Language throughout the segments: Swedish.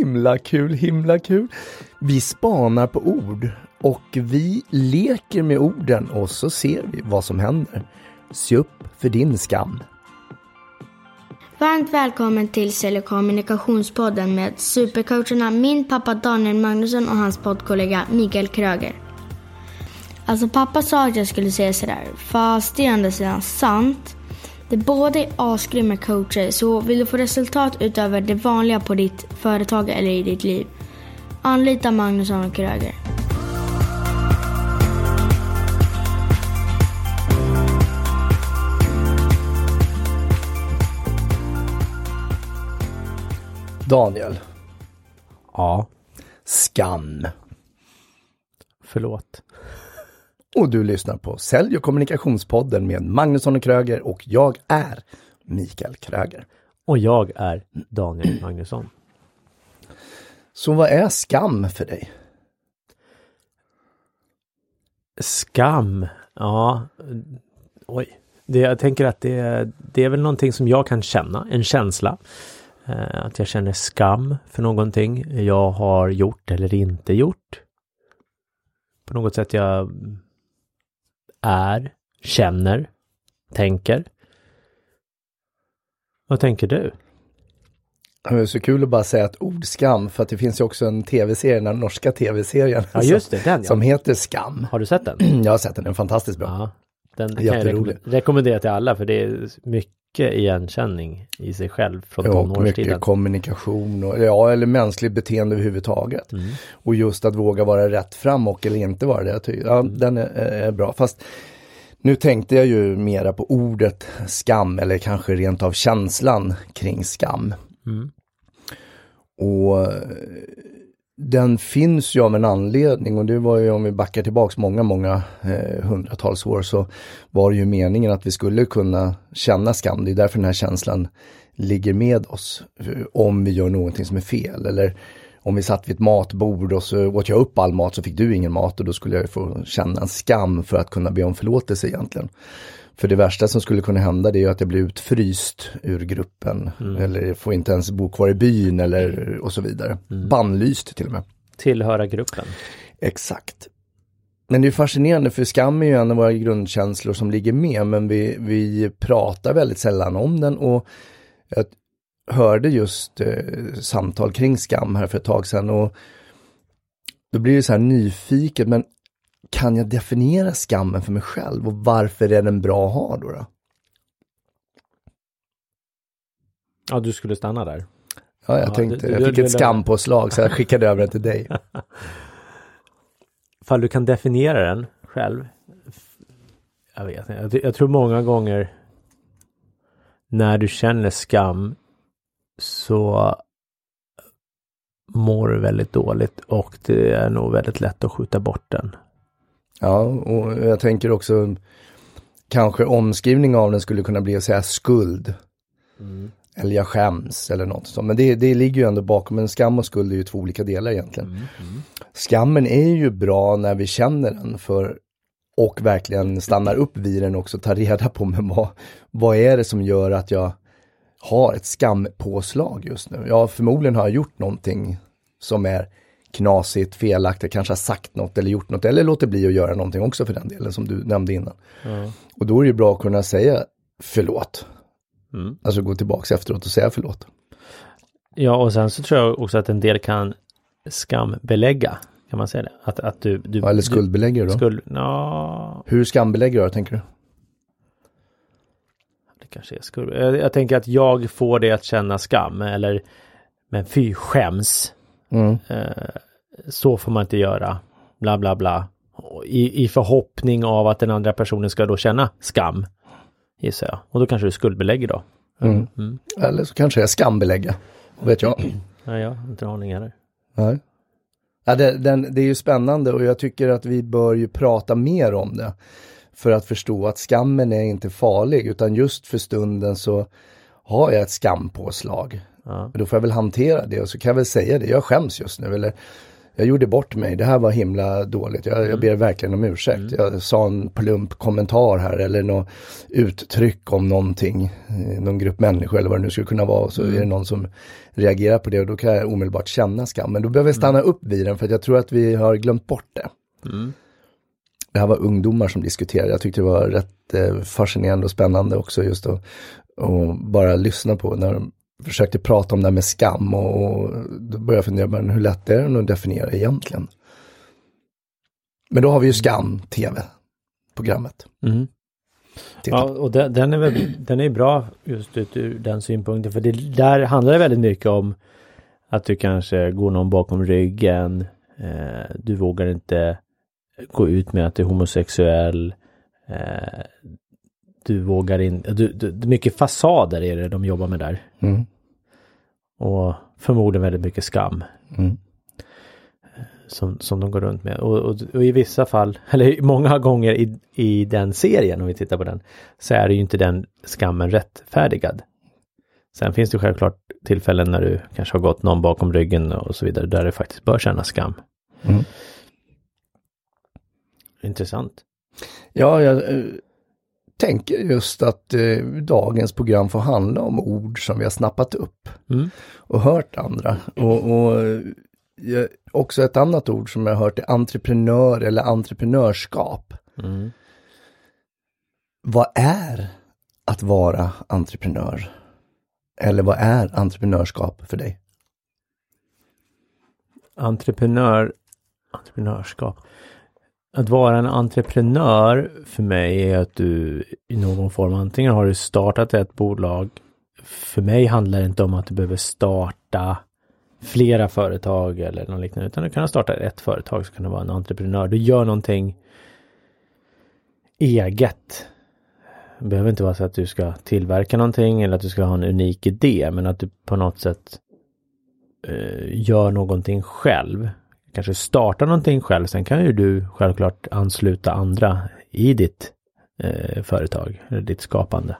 himla kul, himla kul. Vi spanar på ord och vi leker med orden och så ser vi vad som händer. Se upp för din skam. Varmt välkommen till Sälj kommunikationspodden med supercoacherna min pappa Daniel Magnusson och hans poddkollega Mikael Kröger. Alltså pappa sa att jag skulle säga sådär, fast det är å andra sidan sant. Det båda är asgrymma coacher, så vill du få resultat utöver det vanliga på ditt företag eller i ditt liv, anlita Magnusson och Kröger. Daniel, Ja, skam. förlåt. Och du lyssnar på Sälj och kommunikationspodden med Magnusson och Kröger och jag är Mikael Kröger. Och jag är Daniel Magnusson. Så vad är skam för dig? Skam, ja. Oj. Det, jag tänker att det, det är väl någonting som jag kan känna, en känsla. Eh, att jag känner skam för någonting jag har gjort eller inte gjort. På något sätt jag är, känner, tänker. Vad tänker du? Det är så kul att bara säga ett ord skam för att det finns ju också en tv-serie, den norska tv-serien. Ja just det, den ja. Som heter Skam. Har du sett den? Jag har sett den, den är fantastiskt bra. Ja, den kan jag rekommendera till alla för det är mycket igenkänning i sig själv från Ja, tonårstiden. mycket kommunikation och ja, eller mänskligt beteende överhuvudtaget. Mm. Och just att våga vara rätt fram och eller inte vara det. Ja, Mm. den är, är bra. Fast nu tänkte jag ju mera på ordet skam eller kanske rent av känslan kring skam. Mm. Och den finns ju av en anledning och det var ju om vi backar tillbaks många, många eh, hundratals år så var det ju meningen att vi skulle kunna känna skam. Det är därför den här känslan ligger med oss eh, om vi gör någonting som är fel. Eller om vi satt vid ett matbord och så åt jag upp all mat så fick du ingen mat och då skulle jag ju få känna en skam för att kunna be om förlåtelse egentligen. För det värsta som skulle kunna hända det är ju att jag blir utfryst ur gruppen. Eller får inte ens bo kvar i byn eller och så vidare. Bannlyst till och med. Tillhöra gruppen. Exakt. Men det är fascinerande för skam är ju en av våra grundkänslor som ligger med men vi, vi pratar väldigt sällan om den och jag hörde just eh, samtal kring skam här för ett tag sedan och då blir det så här nyfiket men kan jag definiera skammen för mig själv och varför är den bra att ha då? då? Ja, du skulle stanna där. Ja, jag Ja, tänkte, du- jag fick du- ett skampåslag så jag skickade över den till dig. Fall du kan definiera den själv. Jag vet inte. Jag, jag tror många gånger när du känner skam så mår du väldigt dåligt och det är nog väldigt lätt att skjuta bort den. Ja, och jag tänker också kanske omskrivning av den skulle kunna bli att säga skuld. Eller jag skäms eller något sånt. Men det, det ligger ju ändå bakom. Men skam och skuld är ju två olika delar egentligen. Skammen är ju bra när vi känner den för och verkligen stannar upp vid den också, tar reda på men vad, vad är det som gör att jag har ett skampåslag just nu? Ja, förmodligen har jag gjort någonting som är knasigt, felaktigt, kanske har sagt något eller gjort något eller låter bli att göra någonting också för den delen som du nämnde innan. Och då är det ju bra att kunna säga förlåt. Mm. Alltså gå tillbaks efteråt och säga förlåt. Ja, och sen så tror jag också att en del kan skambelägga. Kan man säga det? Att, att du, du, Ja, eller skuldbelägger du, då. skuld, ja, Hur skambelägger du tänker du? det kanske är skuld. Jag, jag tänker att jag får det att känna skam eller men fy skäms. Mm. Eh, så får man inte göra. Bla bla bla. I, I förhoppning av att den andra personen ska då känna skam. Gissar jag. Och då kanske du skuldbelägger då. Mm. Mm. Eller så kanske jag skambelägga. Vad vet jag. Ja, jag har inte en aning heller. Nej. Ja, det, den, det är ju spännande och jag tycker att vi bör ju prata mer om det. För att förstå att skammen är inte farlig utan just för stunden så har jag ett skampåslag. Ja. Då får jag väl hantera det och så kan jag väl säga det, jag skäms just nu eller Jag gjorde bort mig, det här var himla dåligt. Jag, jag ber verkligen om ursäkt. Jag sa en plump kommentar här eller något uttryck om någonting, eh, någon grupp människor eller vad det nu skulle kunna vara. Så är det någon som reagerar på det och då kan jag omedelbart känna skam. Men då behöver jag stanna upp vid den för att jag tror att vi har glömt bort det. Det här var ungdomar som diskuterade. Jag tyckte det var rätt eh, fascinerande och spännande också just att och bara lyssna på när de försökte prata om det här med skam och, då började jag fundera, men hur lätt är det att definiera egentligen? Men då har vi ju Skam, tv-programmet. Mm. Ja, och den, den är väl, den är bra just ut ur den synpunkten. För det, där handlar det väldigt mycket om att du kanske går någon bakom ryggen. Eh, du vågar inte gå ut med att du är homosexuell. Eh, du vågar inte, du, du, mycket fasader är det de jobbar med där. Mm. Och förmodligen väldigt mycket skam. Mm. Som, som de går runt med. Och, och, och i vissa fall, eller många gånger i, i den serien, om vi tittar på den, så är det ju inte den skammen rättfärdigad. Sen finns det självklart tillfällen när du kanske har gått någon bakom ryggen och så vidare, där det faktiskt bör kännas skam. Mm. Intressant. Ja, jag eh, tänker just att eh, dagens program får handla om ord som vi har snappat upp Mm. och hört andra. Och, och eh, jag- också ett annat ord som jag har hört är entreprenör eller entreprenörskap. Mm. Vad är att vara entreprenör? Eller vad är entreprenörskap för dig? Entreprenör, entreprenörskap. Att vara en entreprenör för mig är att du i någon form, antingen har du startat ett bolag. För mig handlar det inte om att du behöver starta flera företag eller något liknande, utan du kan starta ett företag så kan du vara en entreprenör. Du gör någonting eget. Det behöver inte vara så att du ska tillverka någonting eller att du ska ha en unik idé, men att du på något sätt eh, gör någonting själv. Kanske startar någonting själv, sen kan ju du självklart ansluta andra i ditt eh, företag, eller ditt skapande.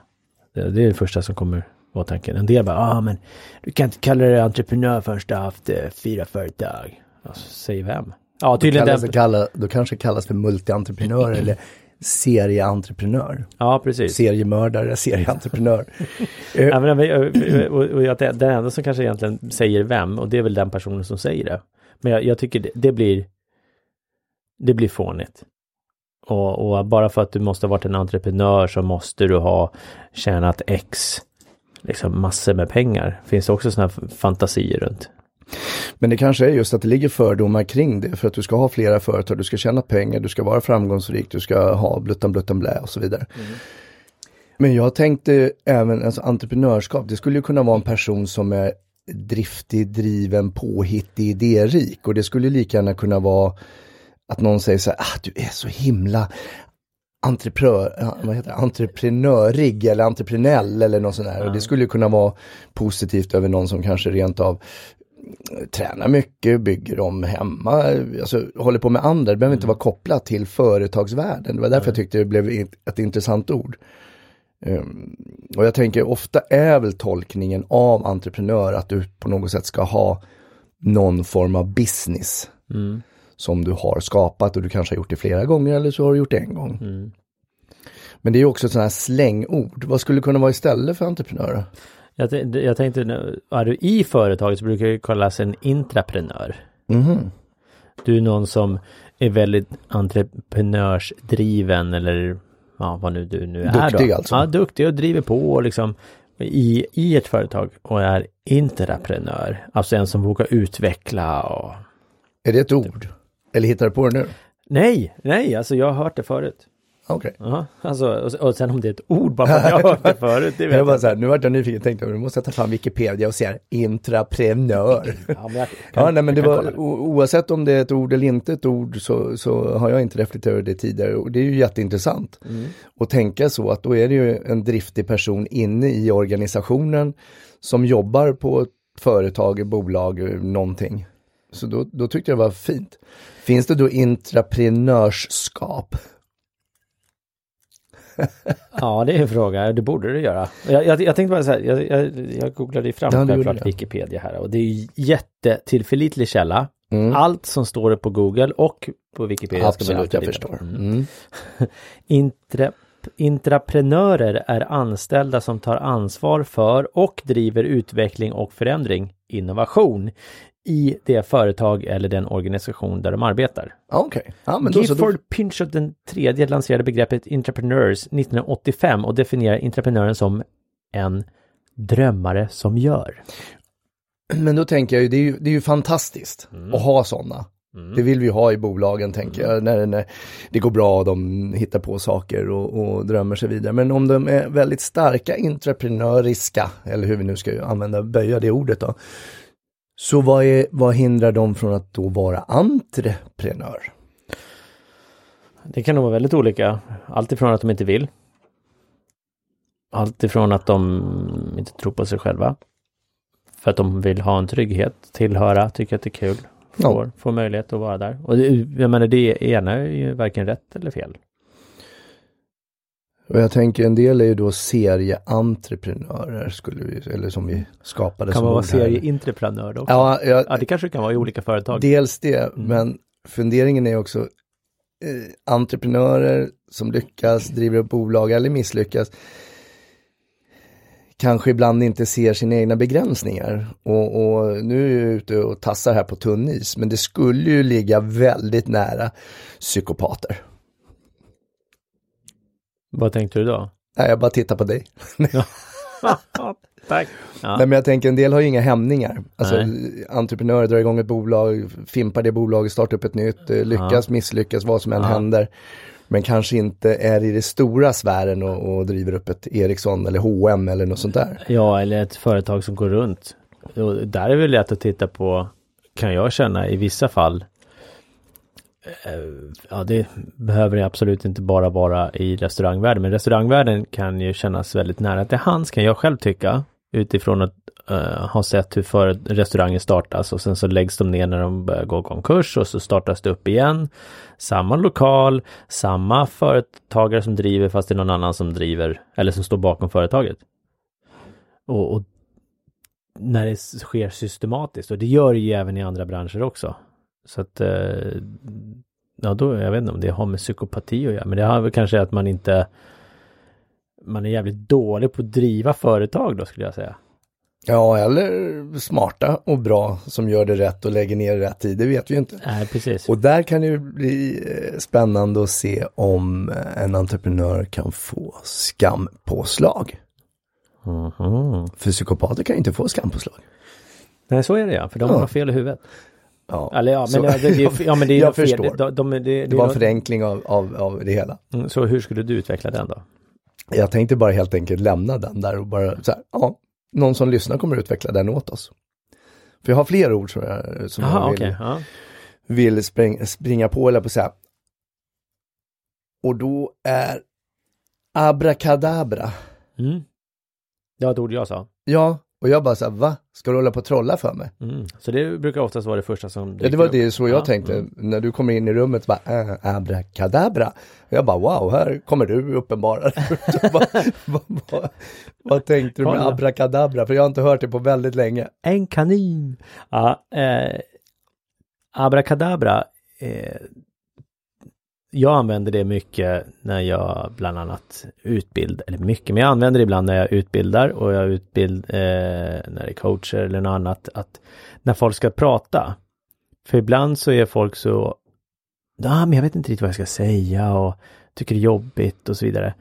Det, det är det första som kommer vara tanken. En del bara, ah, men du kan inte kalla dig entreprenör förrän du har haft eh, fyra företag. Alltså, säg vem? Ja, tydligen Kallas den. det kalla, då kanske det kallas för multientreprenör eller serieentreprenör. Ja, precis. Seriemördare, serieentreprenör. Eh, Ja, men, och, och, och jag- den enda som kanske egentligen säger vem, och det är väl den personen som säger det. Men jag, jag tycker det, det blir det blir fånigt. Och, och bara för att du måste ha varit en entreprenör så måste du ha tjänat X, liksom massor med pengar. Finns det också sådana fantasier runt? Men det kanske är just att det ligger fördomar kring det för att du ska ha flera företag, du ska tjäna pengar, du ska vara framgångsrik, du ska ha bluttan bluttan blä och så vidare. Men jag tänkte även, alltså entreprenörskap, det skulle ju kunna vara en person som är driftig, driven, påhittig, idérik och det skulle lika gärna kunna vara att någon säger så här, ah, du är så himla entreprenör, vad heter det? entreprenörig eller entreprenell eller något sånt där. Och det skulle kunna vara positivt över någon som kanske rent av tränar mycket, bygger om hemma, alltså håller på med andra. Det behöver inte vara kopplat till företagsvärlden. Det var därför jag tyckte det blev ett intressant ord. Um, och jag tänker ofta är väl tolkningen av entreprenör att du på något sätt ska ha någon form av business Mm. som du har skapat och du kanske har gjort det flera gånger eller så har du gjort det en gång. Mm. Men det är ju också ett sådant här slängord. Vad skulle kunna vara istället för entreprenör? Jag, jag tänkte, är du i företaget så brukar det kallas en intraprenör. Mhm. Du är någon som är väldigt entreprenörsdriven eller ja, vad nu du nu är Duktig då. alltså. Ja, duktig och driver på och liksom i, i ett företag och är intraprenör. Alltså en som vågar utveckla och Är det ett ord? Eller hittar du på det nu? Nej, nej, alltså jag har hört det förut. Okej. Ja, alltså, och, och sen om det är ett ord bara för att jag har hört det förut, det vet Jag bara så här, nu vart jag nyfiken, tänkte nu måste jag ta fram Wikipedia och se intraprenör. Ja, men jag kan- Ja, nej, men det var, oavsett om det är ett ord eller inte ett ord så, så har jag inte reflekterat över det tidigare och det är ju jätteintressant. Mm. Och tänka så att då är det ju en driftig person inne i organisationen som jobbar på ett företag, bolag, någonting. Så då, då tyckte jag det var fint. Finns det då intraprenörskap? Ja, det är en fråga. Det borde det göra. Jag, jag, jag tänkte bara så här, jag, jag, jag googlade ju fram Ja, du självklart. Wikipedia här och det är ju jättetillförlitlig källa. Mm. Allt som står det på Google och på Wikipedia. ska Absolut, alltid jag förstår. på. Mm. Intra, intraprenörer är anställda som tar ansvar för och driver utveckling och förändring, innovation i det företag eller den organisation där de arbetar. Okej, ja, men då, Gifford Pinchot den tredje lanserade begreppet entrepreneurs 1985 och definierar entreprenören som en drömmare som gör. men då tänker jag ju, det är ju, det är ju fantastiskt Mm. att ha sådana. Det vill vi ha i bolagen tänker jag, när, när det går bra och de hittar på saker och, och drömmer sig vidare. Men om de är väldigt starka entreprenöriska, eller hur vi nu ska använda, böja det ordet då. Så vad, är, vad hindrar dem från att då vara entreprenör? Det kan nog vara väldigt olika. Allt ifrån att de inte vill. Allt ifrån att de inte tror på sig själva. För att de vill ha en trygghet, tillhöra, tycker att det är kul. Ja. Får, får möjlighet att vara där. Och det, jag menar det ena är ju varken rätt eller fel. Och jag tänker en del är ju då serieentreprenörer, skulle vi, eller som vi skapade Kan man vara serieentreprenör också? Ja, jag, Ja, det kanske kan vara i olika företag. Dels det, men funderingen är också eh, entreprenörer som lyckas, driver upp bolag eller misslyckas kanske ibland inte ser sina egna begränsningar. Och, och nu är jag ute och tassar här på tunn is, men det skulle ju ligga väldigt nära psykopater. Vad tänkte du då? Nej, jag bara tittar på dig. Tack. Ja. Nej, men jag tänker en del har ju inga hämningar. Alltså Nej. entreprenörer drar igång ett bolag, fimpar det bolaget, startar upp ett nytt, eh, lyckas, misslyckas, vad som än Ja. händer. Men kanske inte är i det stora sfären och, och driver upp ett Ericsson eller H&M eller något sånt där. Ja, eller ett företag som går runt. Och där är det väl lätt att titta på, kan jag känna i vissa fall. Eh, ja, det behöver det absolut inte bara vara i restaurangvärlden, men restaurangvärlden kan ju kännas väldigt nära till hands, kan jag själv tycka, utifrån att uh, ha sett hur för restauranger startas och sen så läggs de ner när de börjar gå konkurs och så startas det upp igen. Samma lokal, samma företagare som driver fast det är någon annan som driver eller som står bakom företaget. Och, och när det sker systematiskt och det gör det ju även i andra branscher också. Så att uh, ja då, jag vet inte om det har med psykopati att göra, men det har väl kanske att man inte man är jävligt dålig på att driva företag då skulle jag säga. Ja, eller smarta och bra som gör det rätt och lägger ner rätt tid, det vet vi ju inte. Nej, precis. Och där kan det bli eh, spännande att se om eh, en entreprenör kan få skampåslag. Mhm. För psykopater kan ju inte få skampåslag. Nej, så är det ja, för de Ja. har fel i huvudet. Ja, Eller ja, men, Så- det, det, är- ja, men det är Jag något fel. förstår. De, de, det, det, var en förenkling av, av, av det hela. Mm, Så hur skulle du utveckla den då? Jag tänkte bara helt enkelt lämna den där och bara så här, ja, någon som lyssnar kommer utveckla den åt oss. För jag har fler ord som jag, som Jaha, jag vill. Ja. vill spring, springa på, eller på att säga. Och då är abracadabra. Mm. Det var ett ord jag sa. Ja, och jag bara så här, va? Ska du hålla på och trolla för mig? Mm. Så det brukar oftast vara det första som Ja, dyker det var upp. det så jag Ja, tänkte. mm. När du kommer in i rummet, bara äh, abracadabra. Och jag bara wow, här kommer du uppenbara. vad, vad, vad, vad tänkte du med Kolla. abracadabra? För jag har inte hört det på väldigt länge. En kanin! Ja, eh, abracadabra. Eh, jag använder det mycket när jag bland annat utbildar, eller mycket, men jag använder det ibland när jag utbildar och jag utbildar eh, när det är coacher eller något annat, att när folk ska prata. För ibland så är folk så, ja men jag vet inte riktigt vad jag ska säga och tycker det är jobbigt och så vidare.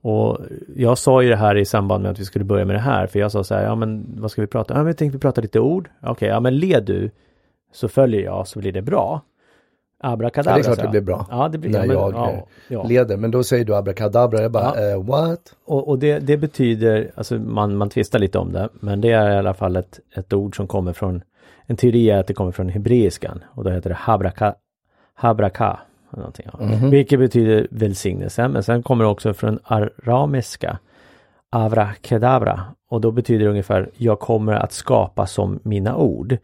Och jag sa ju det här i samband med att vi skulle börja med det här, för jag sa så här, ja men vad ska vi prata om? Ja, men jag tänkte vi prata lite ord. Okej, ja men led du, så följer jag så blir det bra. Abracadabra. Ja, det är klart det blir bra Ja, det blir när men, jag, ja, eh, ja. Leder, men då säger du abracadabra. Jag bara, Ja. eh, what? Och, och det, det betyder, alltså man, man tvistar lite om det, men det är i alla fall ett, ett ord som kommer från, en teori är att det kommer från hebreiskan och då heter det habraka, habraka. Någonting, ja. Vilket betyder välsignelse, men sen kommer det också från aramiska, avrakedavra, och då betyder det ungefär jag kommer att skapa som mina ord.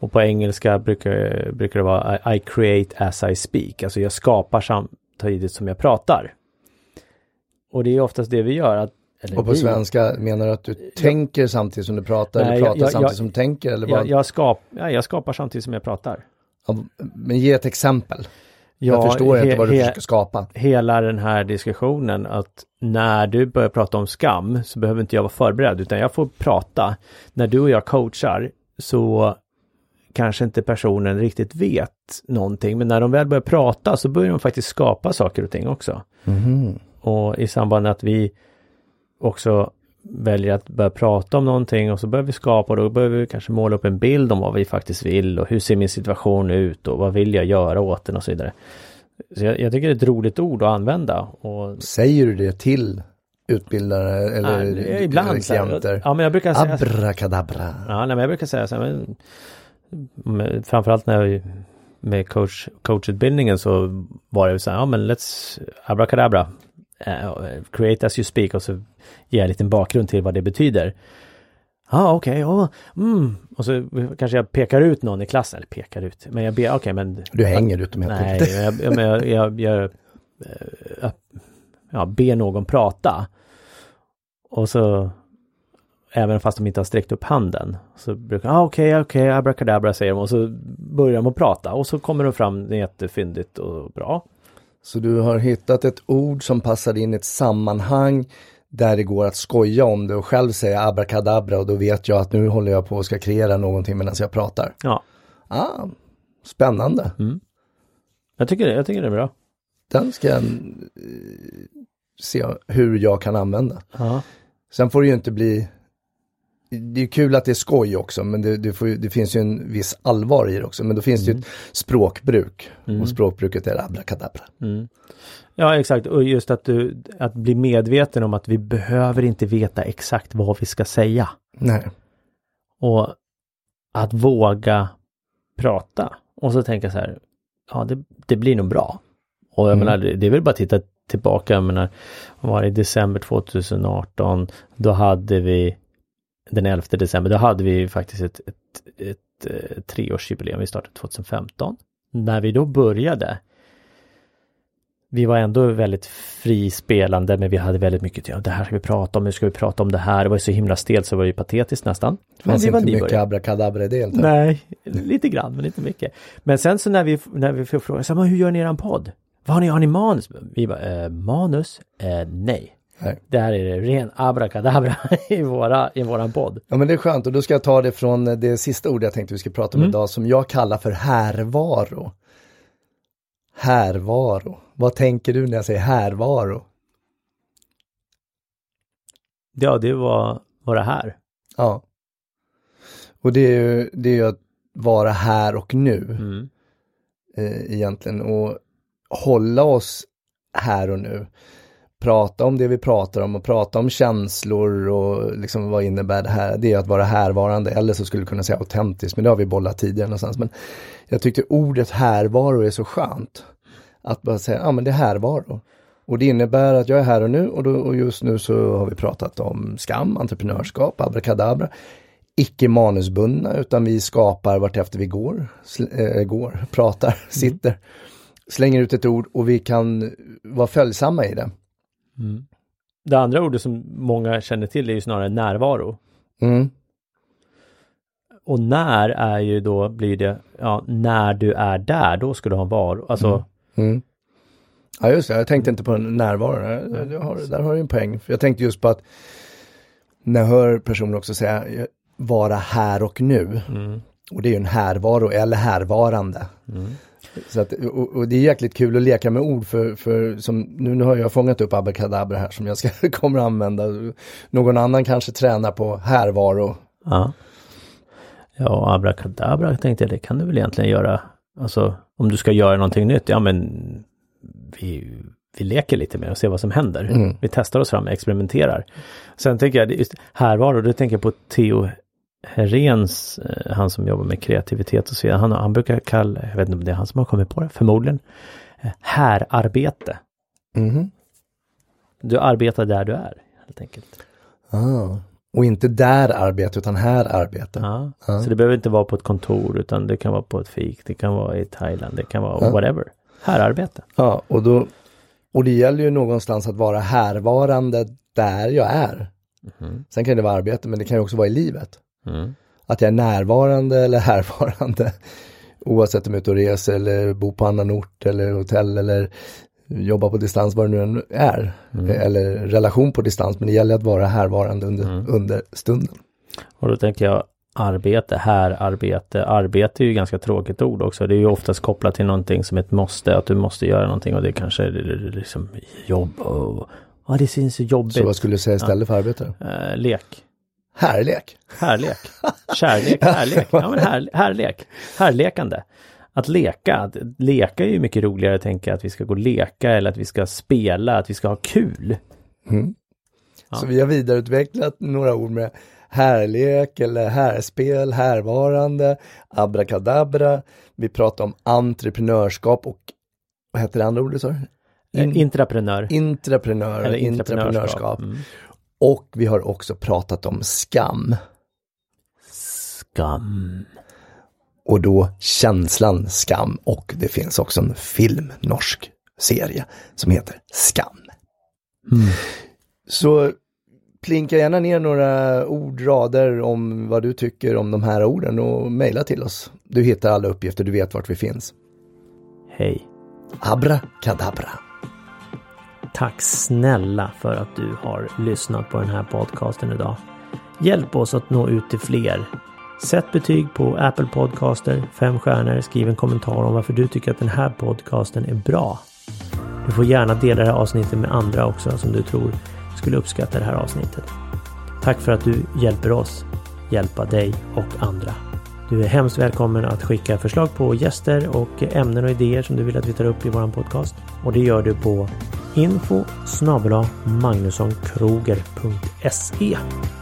Och på engelska brukar, brukar det vara I, create as I speak, alltså jag skapar samtidigt som jag pratar. Och det är oftast det vi gör. Att, Och på vi. svenska menar du att du tänker samtidigt som du pratar Nej, eller jag- pratar jag- samtidigt jag- som du tänker eller vad? Jag, jag, skap, ja, jag skapar samtidigt som jag pratar. Ja, Men ge ett exempel. Ja, jag förstår he- inte vad du försöker skapa. hela den här diskussionen att när du börjar prata om skam så behöver inte jag vara förberedd utan jag får prata. När du och jag coachar så kanske inte personen riktigt vet någonting men när de väl börjar prata så börjar de faktiskt skapa saker och ting också. Mhm. Och i samband med att vi också väljer att börja prata om någonting och så börjar vi skapa och då börjar vi kanske måla upp en bild om vad vi faktiskt vill och hur ser min situation ut och vad vill jag göra åt den och så vidare. Så jag, jag tycker det är ett roligt ord att använda. Och, Säger du det till utbildare eller, eller ibland här, klienter? Ja men jag brukar säga Abrakadabra. Ja, nej, men jag brukar säga så här, men, framförallt när jag med coach, coachutbildningen så var det så här, ja men let's abracadabra, uh, create as you speak och så ger jag en liten bakgrund till vad det betyder. Ja ah, okej, okay, mm. och så kanske jag pekar ut någon i klassen, eller pekar ut, men jag ber, okej okay, men Du hänger ut dem helt Nej, enkelt. jag, jag, men jag, jag, jag, eh, ja, ber någon prata. Och så, även fast de inte har sträckt upp handen, så brukar ah, okej, okej, abracadabra säger de och så börjar de att prata och så kommer de fram jättefyndigt och bra. Så du har hittat ett ord som passar in i ett sammanhang där det går att skoja om det och själv säga abrakadabra och då vet jag att nu håller jag på och ska kreera någonting medan jag pratar. Ja, Ah, spännande. jag tycker, det- jag tycker det är bra. Den ska jag eh, se hur jag kan använda. Ja, Sen får det ju inte bli det är kul att det är skoj också, men det, det, får, det finns ju en viss allvar i det också. Men då finns det ju ett språkbruk. Och språkbruket är abrakadabra. ja exakt, och just att du, att bli medveten om att vi behöver inte veta exakt vad vi ska säga. Nej. Och att våga prata. Och så tänka så här, ja det, det blir nog bra. Och jag Mm. menar, det är väl bara att titta tillbaka, jag menar, var det i december 2018, då hade vi den 11 december, då hade vi faktiskt ett, ett, ett, eh, treårsjubileum, vi startade 2015. När vi då började, vi var ändå väldigt frispelande, men vi hade väldigt mycket, ja det här ska vi prata om, nu ska vi prata om det här, det var så himla stelt så det var ju patetiskt nästan. Det fanns vi var inte mycket abrakadabra i det. Inte? Nej, lite grann, men inte mycket. Men sen så när vi, när vi får fråga, så här, "Men hur gör ni eran podd? Vad har ni, har ni manus? Vi bara, eh, manus? Eh, nej. Nej. Det här är ren abrakadabra i, våra, i våran podd. Ja men det är skönt och då ska jag ta det från det sista ordet jag tänkte vi ska prata om idag som jag kallar för härvaro. Härvaro. Vad tänker du när jag säger härvaro? Ja, det var, var det här. Ja. Och det är ju, det är ju att vara här och nu Mm. eh, egentligen och hålla oss här och nu. Prata om det vi pratar om och prata om känslor och liksom vad innebär det här? Det är att vara härvarande eller så skulle du kunna säga autentisk men det har vi bollat tidigare någonstans. Men jag tyckte ordet härvaro är så skönt. Att bara säga, ja men det är härvaro. Och det innebär att jag är här och nu och, då, och just nu så har vi pratat om skam, entreprenörskap, abrakadabra. Icke manusbundna utan vi skapar vartefter vi går, äh, går, pratar, sitter. Slänger ut ett ord och vi kan vara följsamma i det. Det andra ordet som många känner till är ju snarare närvaro. Mm. Och när är ju då, blir det, ja, när du är där, då ska du ha varo. Alltså, Mm. Ja just det, jag tänkte inte på närvaro. Där, har, där har du en poäng. För jag tänkte just på att när jag hör personer också säga vara här och nu. Och det är ju en härvaro eller härvarande. Så att, och, och det är jäkligt kul att leka med ord för, för som, nu, nu har jag fångat upp abrakadabra här som jag ska, kommer att använda. Någon annan kanske tränar på härvaro. Ja. Ja, abrakadabra tänkte jag, det kan du väl egentligen göra. Alltså, om du ska göra någonting nytt, ja men vi, vi leker lite med och ser vad som händer. Vi testar oss fram, experimenterar. Sen tänker jag, just härvaro, då tänker jag på Theo Herens, eh, han som jobbar med kreativitet och så vidare. Han, han brukar kalla, jag vet inte om det är han som har kommit på det, förmodligen, eh, härarbete. Mhm. Du arbetar där du är, helt enkelt. Ah. Och inte där arbete utan här arbete. Ja, så det behöver inte vara på ett kontor utan det kan vara på ett fik, det kan vara i Thailand, det kan vara whatever. Härarbete. Ja, och, då, och det gäller ju någonstans att vara härvarande där jag är. Sen kan det vara arbete, men det kan ju också vara i livet. Mm. Att jag är närvarande eller härvarande. Oavsett om jag är ute och reser eller bor på annan ort eller hotell eller jobbar på distans, vad det nu än är. Mm. Eller relation på distans, men det gäller att vara härvarande under, Mm. under stunden. Och då tänker jag arbete, här arbete. Arbete är ju ganska tråkigt ord också. Det är ju oftast kopplat till någonting som ett måste, att du måste göra någonting och det kanske är liksom jobb och ja, det syns så jobbigt. Så vad skulle du säga istället för arbete? Eh, lek. Härlek. Härlek. Kärlek, härlek. Ja men här, härlek. Härlekande. Att leka, att leka är ju mycket roligare tänker jag att vi ska gå och leka eller att vi ska spela, att vi ska ha kul. Mm. Ja. Så vi har vidareutvecklat några ord med härlek eller härspel, härvarande, abrakadabra. Vi pratar om entreprenörskap och vad heter det andra ordet sa du? In- In, intraprenör. Intraprenör, eller intraprenörskap. intraprenörskap. Mm. Och vi har också pratat om skam. Skam. Och då känslan skam och det finns också en film, norsk serie som heter Skam. Så plinka gärna ner några ord, rader om vad du tycker om de här orden och mejla till oss. Du hittar alla uppgifter, du vet vart vi finns. Hej. Abrakadabra. Tack snälla för att du har lyssnat på den här podcasten idag. Hjälp oss att nå ut till fler. Sätt betyg på Apple Podcaster, fem stjärnor, skriv en kommentar om varför du tycker att den här podcasten är bra. Du får gärna dela det här avsnittet med andra också som du tror skulle uppskatta det här avsnittet. Tack för att du hjälper oss hjälpa dig och andra. Du är hemskt välkommen att skicka förslag på gäster och ämnen och idéer som du vill att vi tar upp i våran podcast. Och det gör du på info magnussonkroger.se